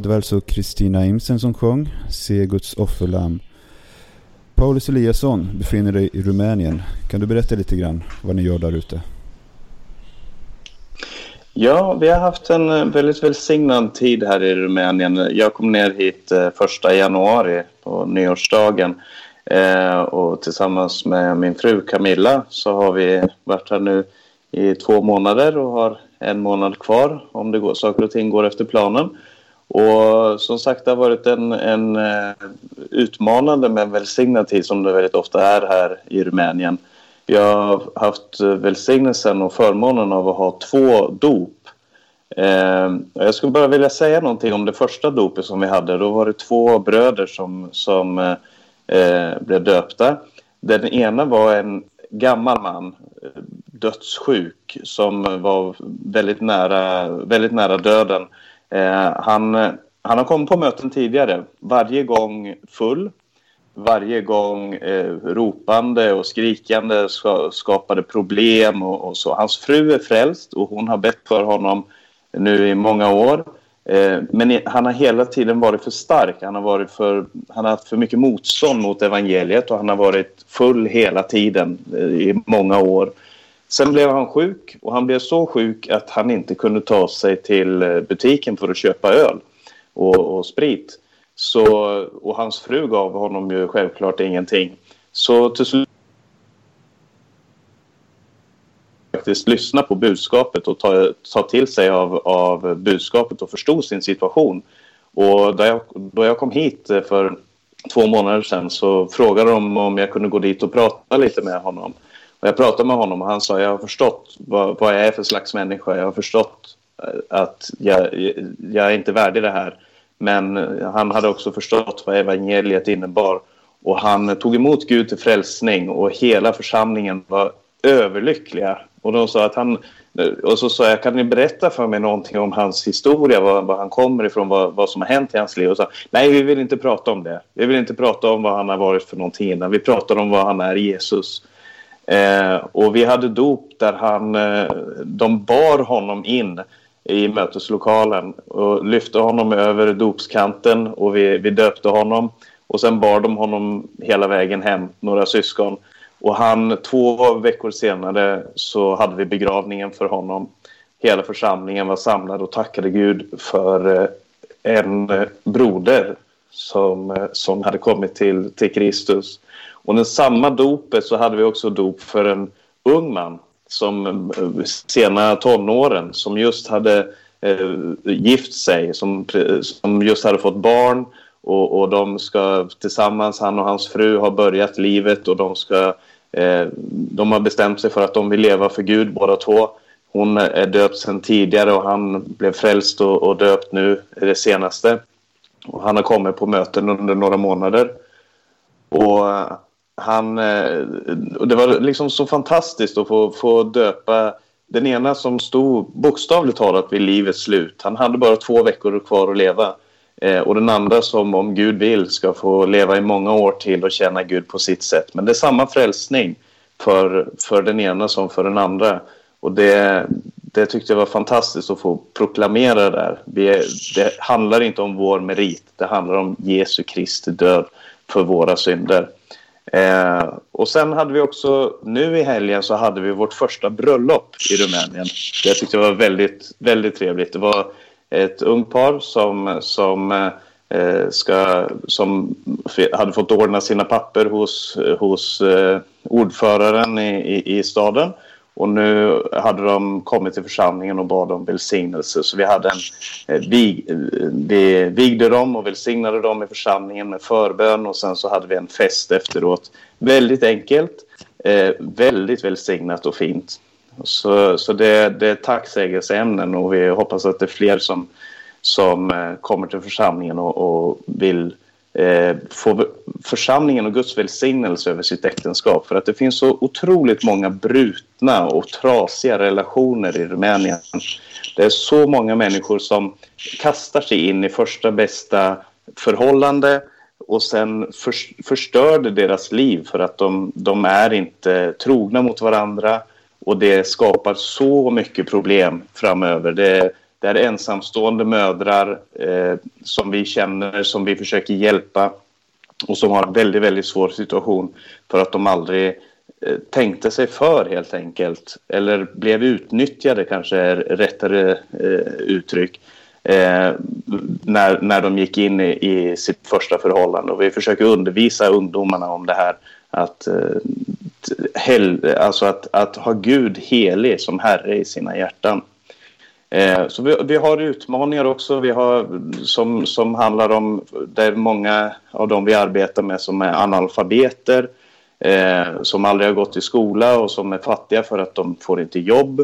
Det var
alltså Kristina Imsen som sjöng Se Guds offerlamm. Paulus Eliasson befinner dig i Rumänien. Kan du berätta lite grann vad ni gör där ute?
Ja, vi har haft en eh, väldigt välsignad tid här i Rumänien. Jag kom ner hit eh, första januari på nyårsdagen. Eh, och tillsammans med min fru Camilla så har vi varit här nu i två månader och har en månad kvar om det går, saker och ting går efter planen. Och som sagt, det har varit en, en eh, utmanande men välsignad tid som det väldigt ofta är här i Rumänien. Vi har haft välsignelsen och förmånen av att ha två dop. Eh, jag skulle bara vilja säga någonting om det första dopet som vi hade. Då var det två bröder som, som eh, eh blev döpta. Den ena var en gammal man, eh, dödssjuk, som var väldigt nära, väldigt nära döden. Eh, han, han har kommit på möten tidigare, varje gång full. Varje gång eh, ropande och skrikande ska, skapade problem och, och så. Hans fru är frälst och hon har bett för honom nu i många år. Eh, men han har hela tiden varit för stark. Han har, varit för, han har haft för mycket motstånd mot evangeliet och han har varit full hela tiden eh, i många år. Sen blev han sjuk och han blev så sjuk att han inte kunde ta sig till eh, butiken för att köpa öl och, och sprit. Så, och hans fru gav honom ju självklart ingenting. Så till slut faktiskt lyssna på budskapet och ta, ta till sig av, av budskapet och förstå sin situation. Och då jag, då jag kom hit eh, för två månader sedan så frågade de om jag kunde gå dit och prata lite med honom. Och jag pratade med honom och han sa jag har förstått vad, vad jag är för slags människa. Jag har förstått eh, att jag, jag är inte värdig det här. Men eh, han hade också förstått vad evangeliet innebar. Och han tog emot Gud till frälsning och hela församlingen var överlyckliga. Och de sa att han, eh, och så sa jag, kan ni berätta för mig någonting om hans historia, var, var han kommer ifrån, vad, vad som har hänt i hans liv? Och sa, nej, vi vill inte prata om det. Vi vill inte prata om vad han har varit för någonting innan. Vi pratar om vad han är, Jesus. Eh, och vi hade dop där han, eh, de bar honom in i möteslokalen och lyfte honom över dopskanten och vi, vi döpte honom. Och sen bar de honom hela vägen hem, några syskon. Och han, två veckor senare så hade vi begravningen för honom. Hela församlingen var samlad och tackade Gud för eh, en eh, broder som, eh, som hade kommit till, till Kristus. Och den samma dopet så hade vi också dop för en ung man som eh, sena tonåren som just hade eh, gift sig, som, som just hade fått barn och, och de ska tillsammans, han och hans fru har börjat livet och de ska eh, de har bestämt sig för att de vill leva för Gud båda två. Hon är döpt sedan tidigare och han blev frälst och, och döpt nu det senaste. Och han har kommit på möten under några månader. Och han, eh, och det var liksom så fantastiskt att få, få döpa den ena som stod bokstavligt talat vid livets slut. Han hade bara två veckor kvar att leva. Eh, och den andra som om Gud vill ska få leva i många år till och känna Gud på sitt sätt. Men det är samma frälsning för, för den ena som för den andra. Och det, det tyckte jag var fantastiskt att få proklamera där. Vi är, det handlar inte om vår merit, det handlar om Jesu Kristi död för våra synder. Eh, och sen hade vi också, nu i helgen så hade vi vårt första bröllop i Rumänien. Jag tyckte det var väldigt, väldigt trevligt. Det var ett ungt par som, som, eh, ska, som hade fått ordna sina papper hos, hos eh, ordföranden i, i, i staden. Och nu hade de kommit till församlingen och bad om välsignelse. Så vi, hade en, eh, vi, eh, vi vigde dem och välsignade dem i församlingen med förbön och sen så hade vi en fest efteråt. Väldigt enkelt, eh, väldigt välsignat och fint. Så, så det, det är tacksägelseämnen och vi hoppas att det är fler som, som eh, kommer till församlingen och, och vill eh, få församlingen och Guds välsignelse över sitt äktenskap. För att det finns så otroligt många brutna och trasiga relationer i Rumänien. Det är så många människor som kastar sig in i första bästa förhållande och sen för, förstör det deras liv för att de, de är inte trogna mot varandra och det skapar så mycket problem framöver. Det, det är ensamstående mödrar eh, som vi känner, som vi försöker hjälpa och som har en väldigt, väldigt svår situation för att de aldrig eh, tänkte sig för helt enkelt. Eller blev utnyttjade kanske är rättare eh, uttryck. Eh, när, när de gick in i, i, sitt första förhållande. Och vi försöker undervisa ungdomarna om det här. Att, eh, hel, alltså att, att ha Gud helig som Herre i sina hjärtan. Eh, så vi, vi, har utmaningar också vi har, som, som handlar om Det är många av dem vi arbetar med som är analfabeter, eh, som aldrig har gått i skola och som är fattiga för att de får inte jobb.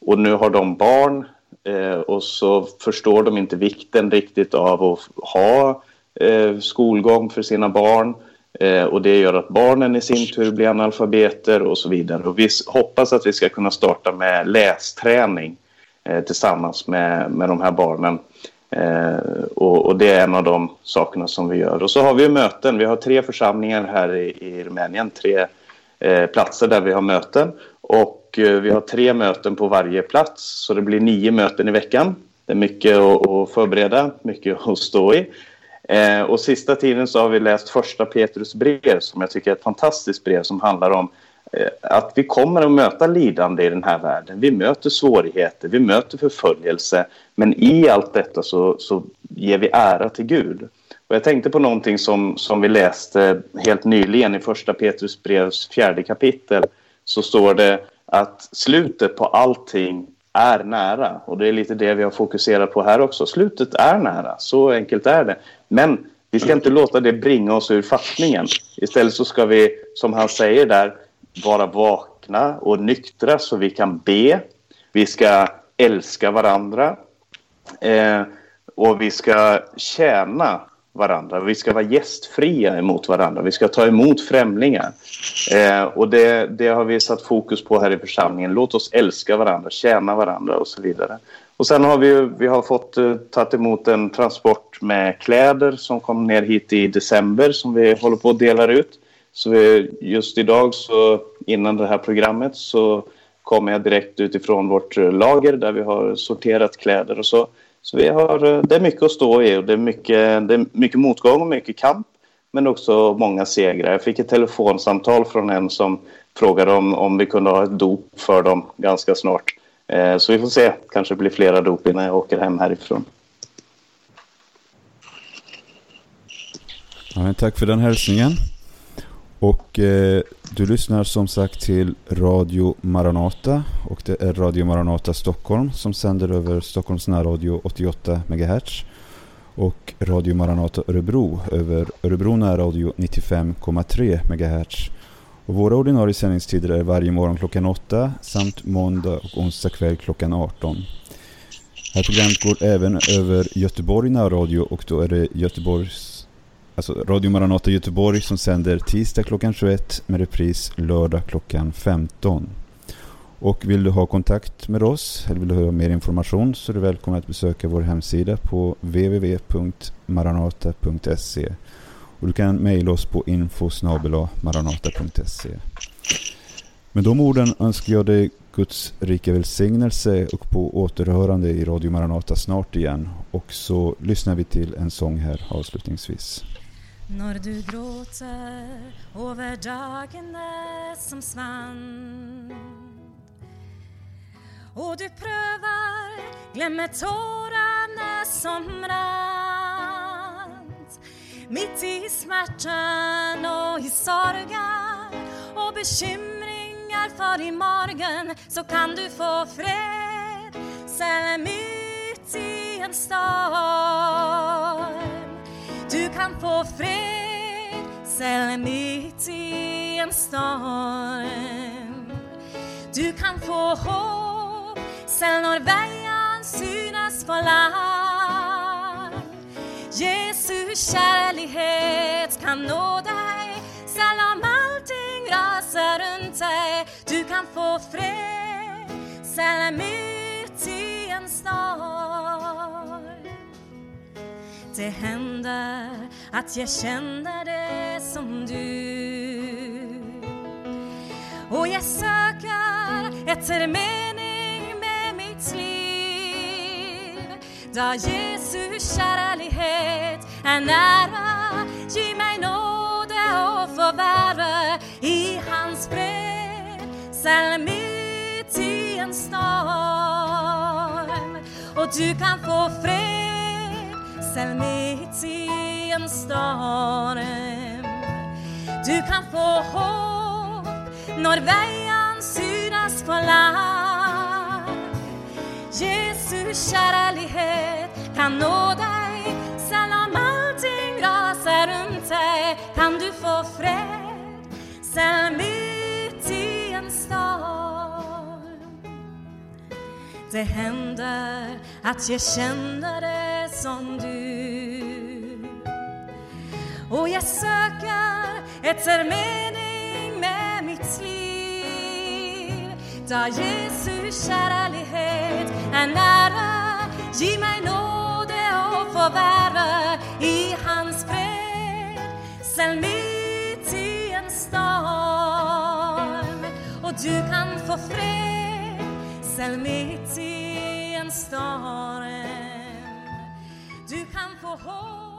Och nu har de barn eh, och så förstår de inte vikten riktigt av att ha eh, skolgång för sina barn. Eh, och det gör att barnen i sin tur blir analfabeter och så vidare. Och vi hoppas att vi ska kunna starta med lästräning Eh, tillsammans med, med de här barnen. Eh, och, och, det är en av de sakerna som vi gör. Och så har vi möten. Vi har tre församlingar här i, i Rumänien, tre eh, platser där vi har möten. Och eh, vi har tre möten på varje plats, så det blir nio möten i veckan. Det är mycket att, att förbereda, mycket att stå i. Eh, och sista tiden så har vi läst första Petrus brev som jag tycker är ett fantastiskt brev som handlar om eh, Eh, att vi kommer att möta lidande i den här världen. Vi möter svårigheter, vi möter förföljelse. Men i allt detta så, så ger vi ära till Gud. Och jag tänkte på någonting som, som vi läste helt nyligen i första Petrus brevs fjärde kapitel. Så står det att slutet på allting är nära. Och det är lite det vi har fokuserat på här också. Slutet är nära, så enkelt är det. Men vi ska inte låta det bringa oss ur fattningen. Istället så ska vi, som han säger där, vara vakna och nyktra så vi kan be. Vi ska älska varandra. Eh, och vi ska tjäna varandra. Vi ska vara gästfria emot varandra. Vi ska ta emot främlingar. Eh, och det, det har vi satt fokus på här i församlingen. Låt oss älska varandra, tjäna varandra och så vidare. Och sen har vi, vi har fått eh, tagit emot en transport med kläder som kom ner hit i december som vi håller på att dela ut. Så vi, just idag, så innan det här programmet, så kom jag direkt utifrån vårt eh, lager där vi har sorterat kläder och så. Så vi har, eh, det är mycket att stå i och det är mycket, det är mycket motgång och mycket kamp. Men också många segrar. Jag fick ett telefonsamtal från en som frågade om, om vi kunde ha ett dop för dem ganska snart. Eh, så vi får se. Kanske blir flera dop innan jag åker hem härifrån.
Ja, men tack för den hälsningen. Och eh, du lyssnar som sagt till Radio Maranata och det är Radio Maranata Stockholm som sänder över Stockholms närradio 88 MHz och Radio Maranata Örebro över Örebro närradio 95,3 MHz. Och våra ordinarie sändningstider är varje morgon klockan 8 samt måndag och onsdag kväll klockan 18. Det här programmet går även över Göteborg närradio och då är det Göteborgs, alltså Radio Maranata Göteborg som sänder tisdag klockan 21 med repris lördag klockan 15. Och vill du ha kontakt med oss eller vill du ha mer information så är du välkommen att besöka vår hemsida på www.maranata.se och du kan mejla oss på info.maranata.se Med de orden önskar jag dig Guds rika välsignelse och på återhörande i Radio Maranata snart igen. Och så lyssnar vi till en sång här avslutningsvis.
När du gråter över dagen som svann och du prövar glömmer tårarna som rann mitt i smärtan och i sorgen och bekymringar för imorgon så kan du få fred selv mitt i en storm. Du kan få fred selv mitt i en storm. Du kan få hopp selv när veien synes for lang. Jesu kärlighet kan nå dig selv om allting rasar runt dig. Du kan få fred selv mitt i en storm. Det händer att jag känner det som du. Och jag söker efter mening med mitt liv. Där Jesu kärlighet är nära Ge mig nåde och få i hans fred. Sälj mitt i en storm och du kan få fred selv mitt i en storm Du kan få hopp när vägen synas på land. Jesu kärlighet kan nå dig Sällan allting rasar runt dig kan du få fred selv Det händer att jag känner det som du. Och jag söker efter mening med mitt liv. Da Jesu kärlighet är nära. Ge mig nåde och få vara i hans fred. Ställ mitt i en storm och du kan få fred selv mitt i en storm Du kan få hopp